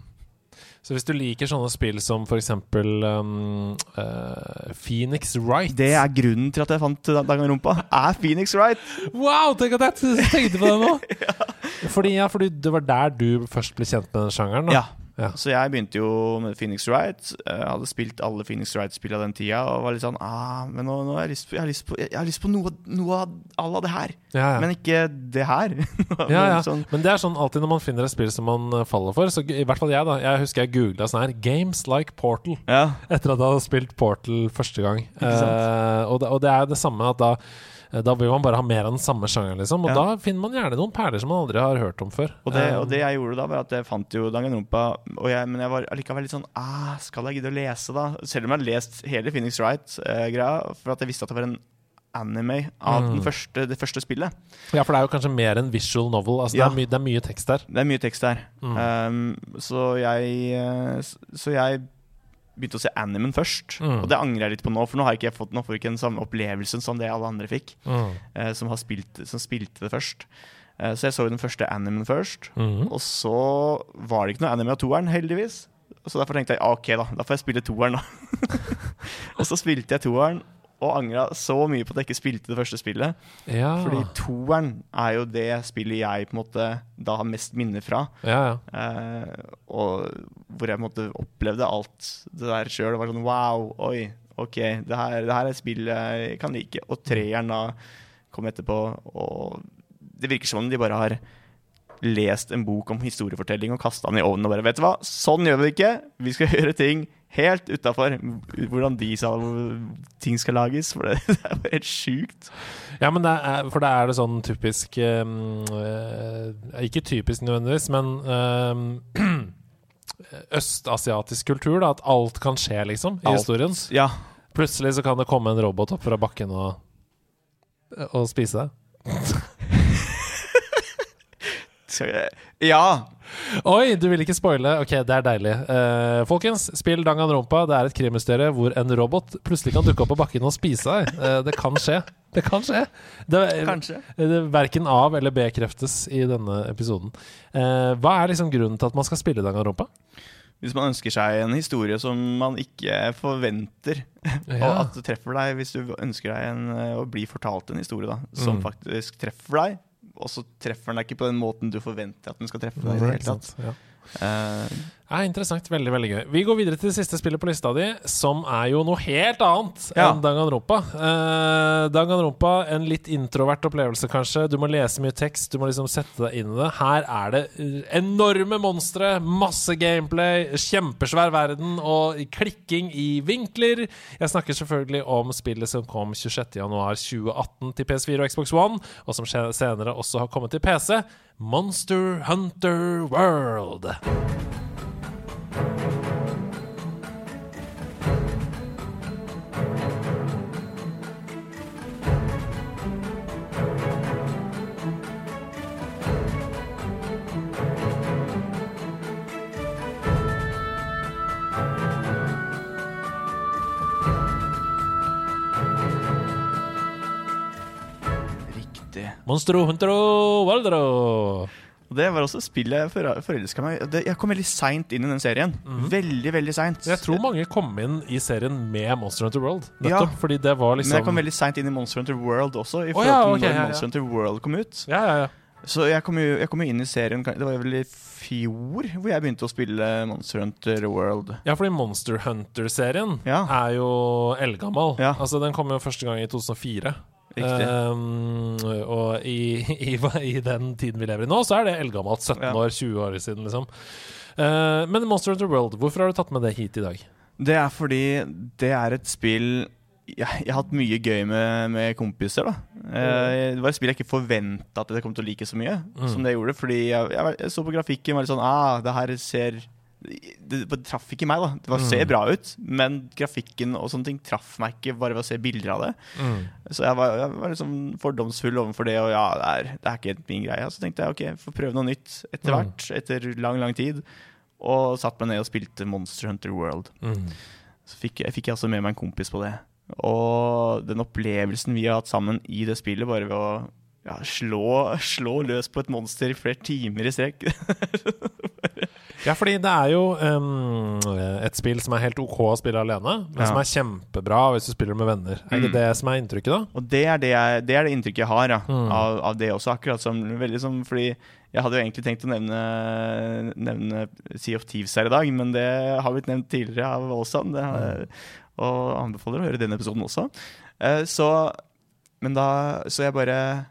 Så hvis du liker sånne spill som f.eks. Um, uh, Phoenix Wright Det er grunnen til at jeg fant Danganronpa. Er Phoenix Wright? Wow, tenk at jeg tenkte på det nå! Fordi, ja, fordi det var der du først ble kjent med den sjangeren? Da. Ja. Ja. Så jeg begynte jo med Phoenix Wright. Jeg hadde spilt alle Phoenix Wright-spill av den tida og var litt sånn ah, Men nå, nå har jeg lyst på, jeg har lyst på, jeg har lyst på noe, noe av à la det her. Ja, ja. Men ikke det her. Ja, ja. Sånn, Men det er sånn alltid når man finner et spill som man eh, faller for. Så i hvert fall jeg, da. Jeg husker jeg googla sånn her Games like Portal. ja. Etter at jeg hadde spilt Portal første gang. Eh, og, det, og det er det samme at da eh, da vil man bare ha mer av den samme sjangeren, liksom. Og Ja. da finner man gjerne noen perler som man aldri har hørt om før. Og det, Eh, og det jeg gjorde da, var at jeg fant jo Danganronpa, jeg, men jeg var allikevel litt sånn ah, Skal jeg gidde å lese, da? Selv om jeg har lest hele Phoenix Wright-greia, for at jeg visste at det var en anime av Mm. den første, det første spillet. Ja, for det er jo kanskje mer en visual novel. Altså, Ja. det, er my, det er mye tekst der. Det er mye tekst der. Mm. Um, så jeg eh, Så jeg begynte å se animen først. Mm. Og det angrer jeg litt på nå, for nå har ikke jeg fått Nå får jeg ikke den samme opplevelsen som det alle andre fikk, Mm. eh, som, har spilt, som spilte det først. Eh, så jeg så den første animen først. mm. Og så var det ikke noe anime av toeren, heldigvis. Så derfor tenkte jeg «Ah, ok, da. Da får jeg spille toeren, da. og så spilte jeg toeren, og angra så mye på at jeg ikke spilte det første spillet. Ja. Fordi toeren er jo det spillet jeg på en måte da har mest minner fra. ja, ja. Eh, og hvor jeg på en måte opplevde alt det der sjøl. Det var sånn wow, oi, OK, det her, det her er et spill jeg kan like. Og treeren da kom etterpå, og det virker som om de bare har lest en bok om historiefortelling og kasta den i ovnen og bare Vet du hva, sånn gjør vi det ikke. Vi skal gjøre ting helt utafor hvordan de sa ting skal lages. For det, det er bare helt sjukt. Ja, men det er, for da er det sånn typisk eh, Ikke typisk nødvendigvis, men um, østasiatisk kultur, da. At alt kan skje, liksom, i Alt. historien. Ja. Plutselig så kan det komme en robot opp fra bakken og, og spise deg. Ja. Oi, du vil ikke spoile? Ok, det er deilig. Uh, folkens, spill Danganronpa. Det er et krimmysterium hvor en robot plutselig kan dukke opp på bakken og spise deg. Uh, det kan skje. Det kan skje. Det, Kanskje. det verken av- eller bekreftes i denne episoden. Uh, hva er liksom grunnen til at man skal spille Danganronpa? Hvis man ønsker seg en historie som man ikke forventer, og at det treffer deg hvis du ønsker deg en, eh, å bli fortalt en historie da, som Mm. faktisk treffer deg, og så treffer den deg ikke på den måten du forventer at den skal treffe deg. i det hele tatt. Ja. Eh, Ja, interessant. Veldig veldig gøy. Vi går videre til det siste spillet på lista di, som er jo noe helt annet Ja. enn Danganronpa. Uh, Danganronpa, en litt introvert opplevelse, kanskje. Du må lese mye tekst, du må liksom sette deg inn i det. Her er det eh, enorme monstre, masse gameplay, kjempesvær verden og klikking i vinkler. Jeg snakker selvfølgelig om spillet som kom 26.1.2018 til PS4 og Xbox One, og som senere også har kommet til PC. Monster Hunter World. Monstro Huntero Waldro. Det var også spillet jeg for- forelska meg. Det- Jeg kom veldig seint inn i den serien. Veldig, veldig seint. Jeg tror mange kom inn i serien med Monster Hunter World. Ja. Fordi det var Men jeg kom liksom veldig seint inn i Monster Hunter World også, i forhold ja, til når ja. Monster Hunter World kom ut. Ja, ja, ja. Så jeg kom, jo, jeg kom jo inn i serien Det var vel i fjor hvor jeg begynte å spille Monster Hunter World. Ja, fordi Monster Hunter-serien Ja. er jo eldgammel. Ja. Altså, den kom jo første gang i 2004. Um, og i, i, i den tiden vi lever i nå, så er det eldgammelt. 17 Ja. år, 20 år siden, liksom. Uh, men Monster Hunter World, hvorfor har du tatt med det hit i dag? Det er fordi det er et spill jeg, jeg har hatt mye gøy med, med kompiser. da uh, Det var et spill jeg ikke forventa at jeg kom til å like så mye Mm. som det jeg gjorde. Fordi jeg, jeg, jeg så på grafikken og var litt sånn Ah, det her ser det, det traff ikke meg, da. Det var, ser Mm. bra ut, men grafikken og sånne ting traff meg ikke bare ved å se bilder av det. Mm. Så jeg var, jeg var liksom fordomsfull overfor det, og ja, det er, det er ikke helt min greie. Så tenkte jeg ok, jeg får prøve noe nytt etter Mm. hvert, etter lang, lang tid. Og satt meg ned og spilte Monster Hunter World. Mm. Så fikk jeg, fikk også med meg en kompis på det. Og den opplevelsen vi har hatt sammen i det spillet, bare ved å ja, slå, slå løs på et monster i flere timer i strekk Ja, fordi det er jo um, et spill som er helt OK å spille alene, men Ja. som er kjempebra hvis du spiller med venner. Er ikke Mm. det som er inntrykket, da? Og det er det, jeg, det er det inntrykket jeg har ja, Mm. av, av det også. Akkurat som veldig som Fordi jeg hadde jo egentlig tenkt å nevne, nevne Sea of Thieves her i dag, men det har blitt nevnt tidligere av Åsan. Og anbefaler å høre den episoden også. Uh, så Men da Så jeg bare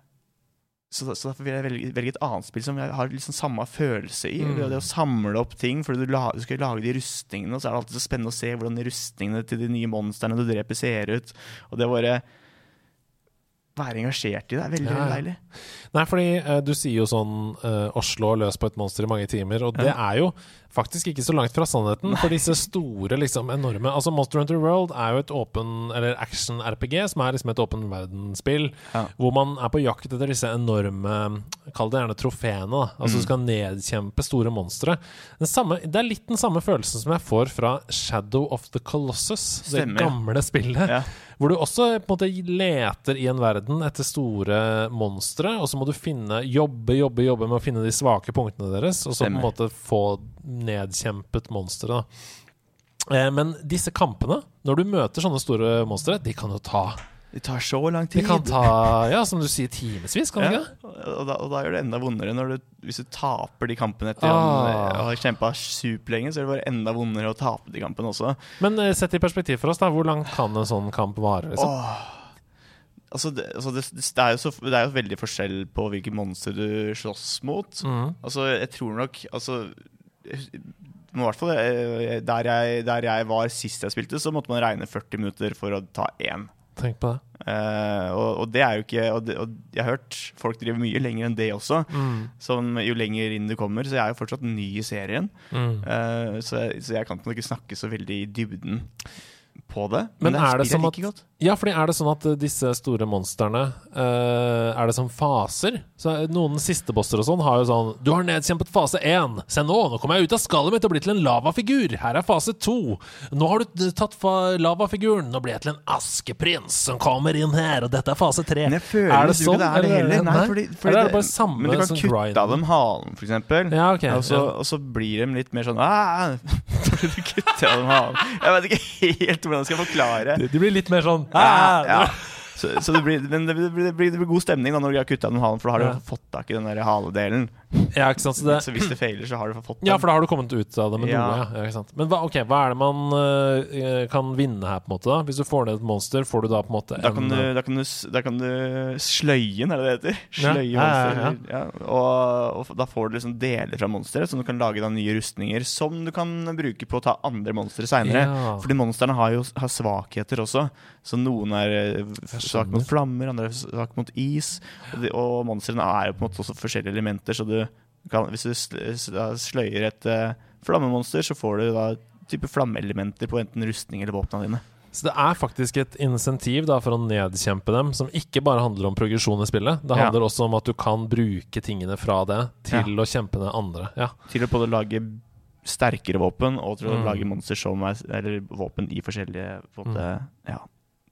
så, så derfor vil jeg velge, velge et annet spill som jeg har liksom samme følelse i. Mm. Det, det å samle opp ting, for du, la, du skal lage de rustningene, og så er det alltid så spennende å se hvordan de rustningene til de nye monstrene du dreper, ser ut. Og det å bare være engasjert i det er veldig, Ja, ja. veldig deilig. Nei, fordi uh, du sier jo sånn uh, å slå løs på et monster i mange timer, og det er jo faktisk ikke så langt fra sannheten. For disse store, liksom enorme Altså Monster Hunter World er jo et åpen Eller action-RPG, som er liksom et åpen verdensspill, Ja. hvor man er på jakt etter disse enorme Kall det gjerne trofeene. da Altså Mm. du skal nedkjempe store monstre. Det er litt den samme følelsen som jeg får fra Shadow of the Colossus, det Stemmer, det gamle spillet. Ja. Hvor du også på en måte leter i en verden verden etter store monstre, og så må du finne jobbe, jobbe, jobbe med å finne de svake punktene deres, og så på en måte få nedkjempet monsteret. Eh, Men disse kampene, når du møter sånne store monstre, de kan jo ta Det tar så lang De tid. kan ta, ja, som du sier, timevis, kan de ja, ikke det? og, da, og da gjør det enda vondere når du, hvis du taper de kampene etter Ah. å ha kjempa superlenge. Så er det bare enda vondere å tape de kampene også. Men uh, sett i perspektiv for oss, da. Hvor langt kan en sånn kamp vare? Liksom? Oh. Altså, det, altså det, det, er jo så, det er jo veldig forskjell på hvilke monstre du slåss mot. Mm. Altså, jeg tror nok Altså må i hvert fall eh, der jeg, der jeg var sist jeg spilte, så måtte man regne 40 minutter for å ta én. Tenk på det. Uh, og, og det er jo ikke og, det, og jeg har hørt folk driver mye lenger enn det også. Mm. Som jo lenger inn du kommer, så jeg er jo fortsatt ny i serien. Mm. Uh, så, så jeg kan ikke snakke så veldig i dybden på det. Men det er det som at. Ja, fordi er det sånn at eh, disse store monstrene uh, Er det som faser? Så eh, Noen siste bosser og sånn har jo sånn Du har nedkjempet fase 1. Se nå, nå kommer jeg ut av skallet mitt og blir til en lavafigur. Her er fase 2. Nå har du tatt lavafiguren. Nå blir jeg til en askeprins som kommer inn her, og dette er fase 3. Men jeg føler er det sånn? det er det eller- heller. Nei, fordi, fordi er det bare samme Men du kan kutte grind? av dem halen, for eksempel. Ja, okay. og, så, ja. og så blir de litt mer sånn «Ah!» Fordi du kutter av dem halen. Jeg vet ikke helt hvordan jeg skal forklare. De- De blir litt mer sånn Ja! Så, så det blir, men det blir, det, blir, det blir god stemning da når du har kutta den halen, for da har du fått tak i den der haledelen. ja, ikke sant. Så det, Så hvis det feiler, så har du fått den. Ja, for da har du kommet ut av det med Ja. noe. Ja, ikke sant? Men hva, ok, hva er det man uh, kan vinne her, på en måte? da? Hvis du får ned et monster, får du da på en måte Da kan, du, øh, da, kan du, da kan du sløye er det det heter? Sløye ja, ja, monster. Ja, og, og da får du liksom deler fra monsteret, som du kan lage da nye rustninger som du kan bruke på å ta andre monstre seinere. Ja. Fordi monstrene har jo har svakheter også. Så noen er eh, svak mot flammer, andre er svak mot is. Og, de, og monstrene er jo på en måte også forskjellige elementer, så du kan, hvis du sløyer et uh, flammemonster, så får du da type flammeelementer på enten rustning eller våpnene dine. Så det er faktisk et insentiv da for å nedkjempe dem, som ikke bare handler om progresjon i spillet. Det Ja. handler også om at du kan bruke tingene fra det til å kjempe ned andre. Ja. Til å både lage sterkere våpen og til å Mm. lage monster som er Eller våpen i forskjellige måte, Ja.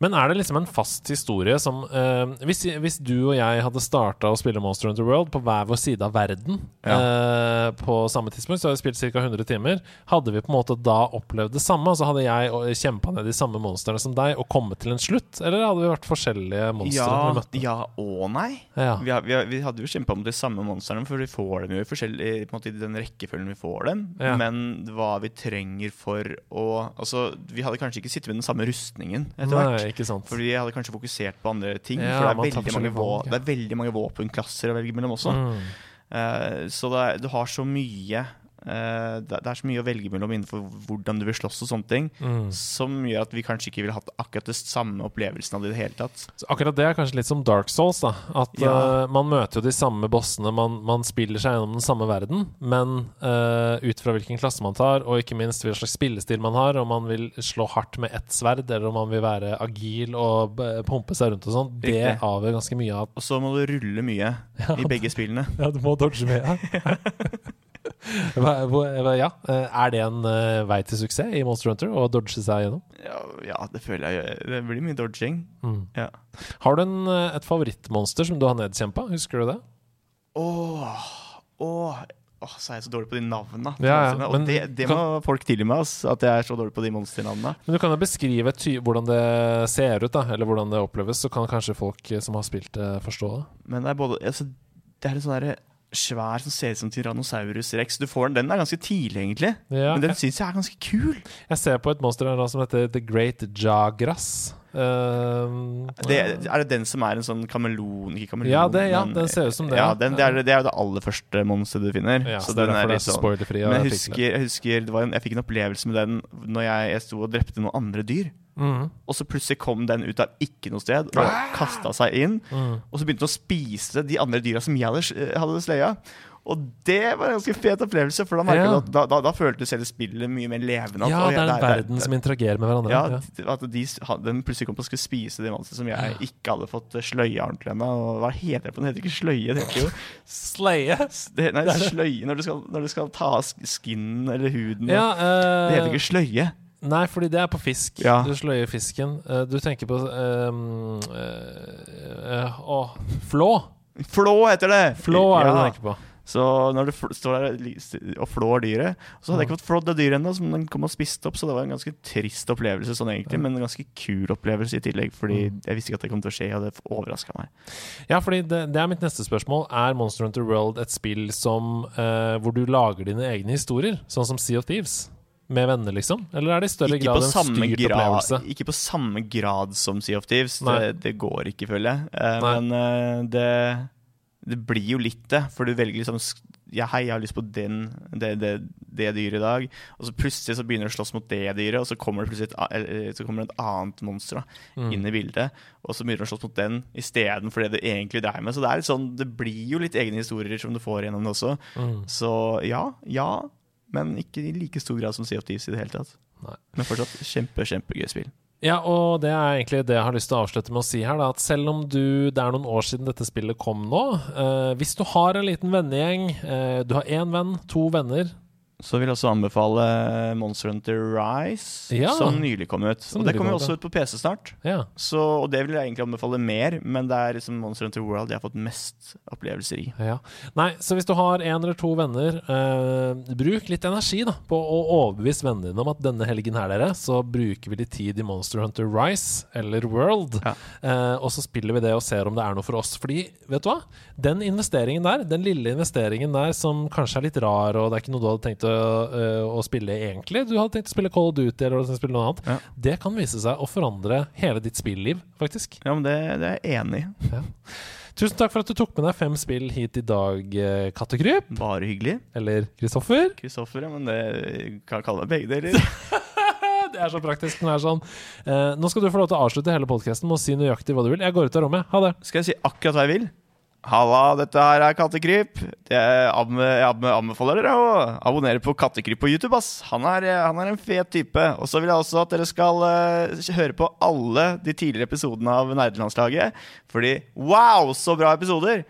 Men er det liksom en fast historie som uh, hvis, hvis du og jeg hadde starta å spille Monster Hunter World på hver vår side av verden eh, på samme tidspunkt, så hadde vi spilt ca. 100 timer, hadde vi på en måte da opplevd det samme? Altså hadde jeg kjempa ned de samme monstrene som deg og kommet til en slutt? Eller hadde vi vært forskjellige monstre vi Ja, ja og nei. Ja. Vi, vi, vi hadde jo kjempa mot de samme monstrene, for vi får dem jo i, i den rekkefølgen vi får dem. Ja. Men hva vi trenger for å Altså, vi hadde kanskje ikke sittet med den samme rustningen etter hvert. Ikke sant. Fordi jeg hadde kanskje fokusert på andre ting. Ja, for det er, veldig mange det er veldig mange våpenklasser å velge mellom også. Mm. Uh, så er, du har så mye det, det er så mye å velge mellom innenfor hvordan du vil slåss og sånne ting, Mm. som gjør at vi kanskje ikke ville hatt akkurat det samme opplevelsen av det i det hele tatt. Så akkurat det er kanskje litt som Dark Souls. da At Ja. uh, Man møter jo de samme bossene, man, man spiller seg gjennom den samme verden. Men uh, ut fra hvilken klasse man tar, og ikke minst hvilken slags spillestil man har, om man vil slå hardt med ett sverd, eller om man vil være agil og pumpe seg rundt og sånn, det avgjør ganske mye av Og så må du rulle mye i begge spillene. Ja, du må dodge mye. ja. ja. eh, Er det en eh, vei til suksess i Monster Hunter å dodge seg gjennom? Ja, ja, det føler jeg. Det blir mye dodging. Mm. Ja. Har du en, eh, et favorittmonster som du har nedkjempa? Husker du det? Åh, åh, åh, så er jeg så dårlig på de navnene. Ja, ja, og men det, det kan- må folk tilgi meg, ass, at jeg er så dårlig på de monsternavnene. Men du kan jo beskrive hvordan det ser ut, da eller hvordan det oppleves, så kan kanskje folk som har spilt det, forstå det. Men det er både altså, Det er en sånn derre svær som ser ut som Tyrannosaurus rex. Du får den, den er ganske tidlig, egentlig. Ja, Men den syns jeg er ganske kul. jeg ser på et monster her som heter The Great Jagras. Uh, Det, er det den som er en sånn kameleon Ikke kameleon, Ja, det- ja, men- den ser ut som det, Ja, den, det, er, det er jo det aller første monsteret du finner. ja, så så er den er litt sånn-. Men jeg jeg husker, jeg, husker det var en, jeg fikk en opplevelse med den når jeg, jeg sto og drepte noen andre dyr. Det. Mhm, Og så plutselig kom den ut av ikke noe sted og kasta seg inn. Mm. Og så begynte den å spise de andre dyra som jeg hadde, eh, hadde sløya. Og det var en ganske fet opplevelse, for da, Ja. da, da, da føltes hele spillet mye mer levende. Ja, det er en verden som interagerer med hverandre. ja, Ja. at de, den plutselig kom på å skulle spise de monstrene som jeg ikke hadde fått sløye sløya ordentlig ennå. Hva helt redd på Den heter ikke sløye, det heter jo Sleie. det, Nei, Det det. sløye når du skal, når du skal ta av skinnen eller huden. Ja, uh, det heter eh, ikke sløye. Nei, fordi det er på fisk. Ja. Du slår i fisken. Eh, du tenker på um, uh, Å, flå. Flå heter det! Flå er det du tenker på. Så når du står der og flår dyret Så hadde jeg ikke fått flådd det dyret ennå, som den kom og spiste opp. Så det var en ganske trist opplevelse, sånn egentlig, men en ganske kul opplevelse i tillegg. Fordi Mm. jeg visste ikke at det kom til å skje, og det overraska meg. Ja, fordi det, det er mitt neste spørsmål. Er Monster Hunter World et spill som eh, hvor du lager dine egne historier? Sånn som Sea of Thieves? Med venner, liksom? Eller er det i større Ikke grad en styrt grad, opplevelse? ikke på samme grad som Sea of Thieves. Det, det går ikke, føler jeg. Uh, men uh, det, det blir jo litt det, for du velger liksom ja, hei, jeg har lyst på den, det, det, det dyret i dag. Og så plutselig så begynner du å slåss mot det dyret, og så kommer det plutselig et, så kommer det et annet monster da, Mm. inn i bildet. Og så begynner du å slåss mot den istedenfor det du egentlig dreier med. Så det er litt sånn, det blir jo litt egne historier som du får gjennom det også. Mm. Så ja, ja, men ikke i like stor grad som Sea of Thieves i det hele tatt. Nei. Men fortsatt kjempe, kjempegøy spill. Ja, og det er egentlig det jeg har lyst til å avslutte med å si her. Da, at selv om du, det er noen år siden dette spillet kom nå eh, Hvis du har en liten vennegjeng, eh, du har én venn, to venner Så vil jeg også anbefale Monster Hunter Rise, Ja. som nylig kom ut. Og det kommer også ut på PC snart. Ja. Så, og det vil jeg egentlig anbefale mer, men det er liksom Monster Hunter World jeg har fått mest opplevelser i. Ja. Nei, så hvis du har en eller to venner, eh, bruk litt energi da på å overbevise vennene dine om at denne helgen her, dere, så bruker vi litt tid i Monster Hunter Rise eller World, eh, og så spiller vi det og ser om det er noe for oss. Fordi, vet du hva? Den investeringen der, den lille investeringen der som kanskje er litt rar, og det er ikke noe du hadde tenkt å, eh, å spille egentlig, du hadde tenkt å spille of Duty eller spille noe annet, Ja. det kan vise seg å forandre hele ditt spilliv, faktisk. Ja, men det, det er jeg enig i. Tusen takk for at du tok med deg fem spill hit i dag, eh, Kattekryp. Bare hyggelig. Eller Kristoffer. Kristoffer, ja, men det kan kalle meg begge deler. Det er så praktisk Den er sånn. Eh, nå skal du få lov til å avslutte hele podkasten med å si nøyaktig hva du vil. Jeg går ut av rommet. Ha det. Skal jeg si akkurat hva jeg vil? Halla, dette her er Kattekryp. Jeg, anbe jeg anbe- anbefaler dere å abonnere på Kattekryp på YouTube. ass. Han er, han er en fet type. Og så vil jeg også at dere skal uh, høre på alle de tidligere episodene av Nerdelandslaget. Fordi wow, så bra episoder!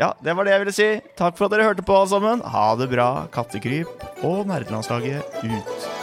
Ja, det var det jeg ville si. Takk for at dere hørte på, alle sammen. Ha det bra, Kattekryp og Nerdelandslaget ut.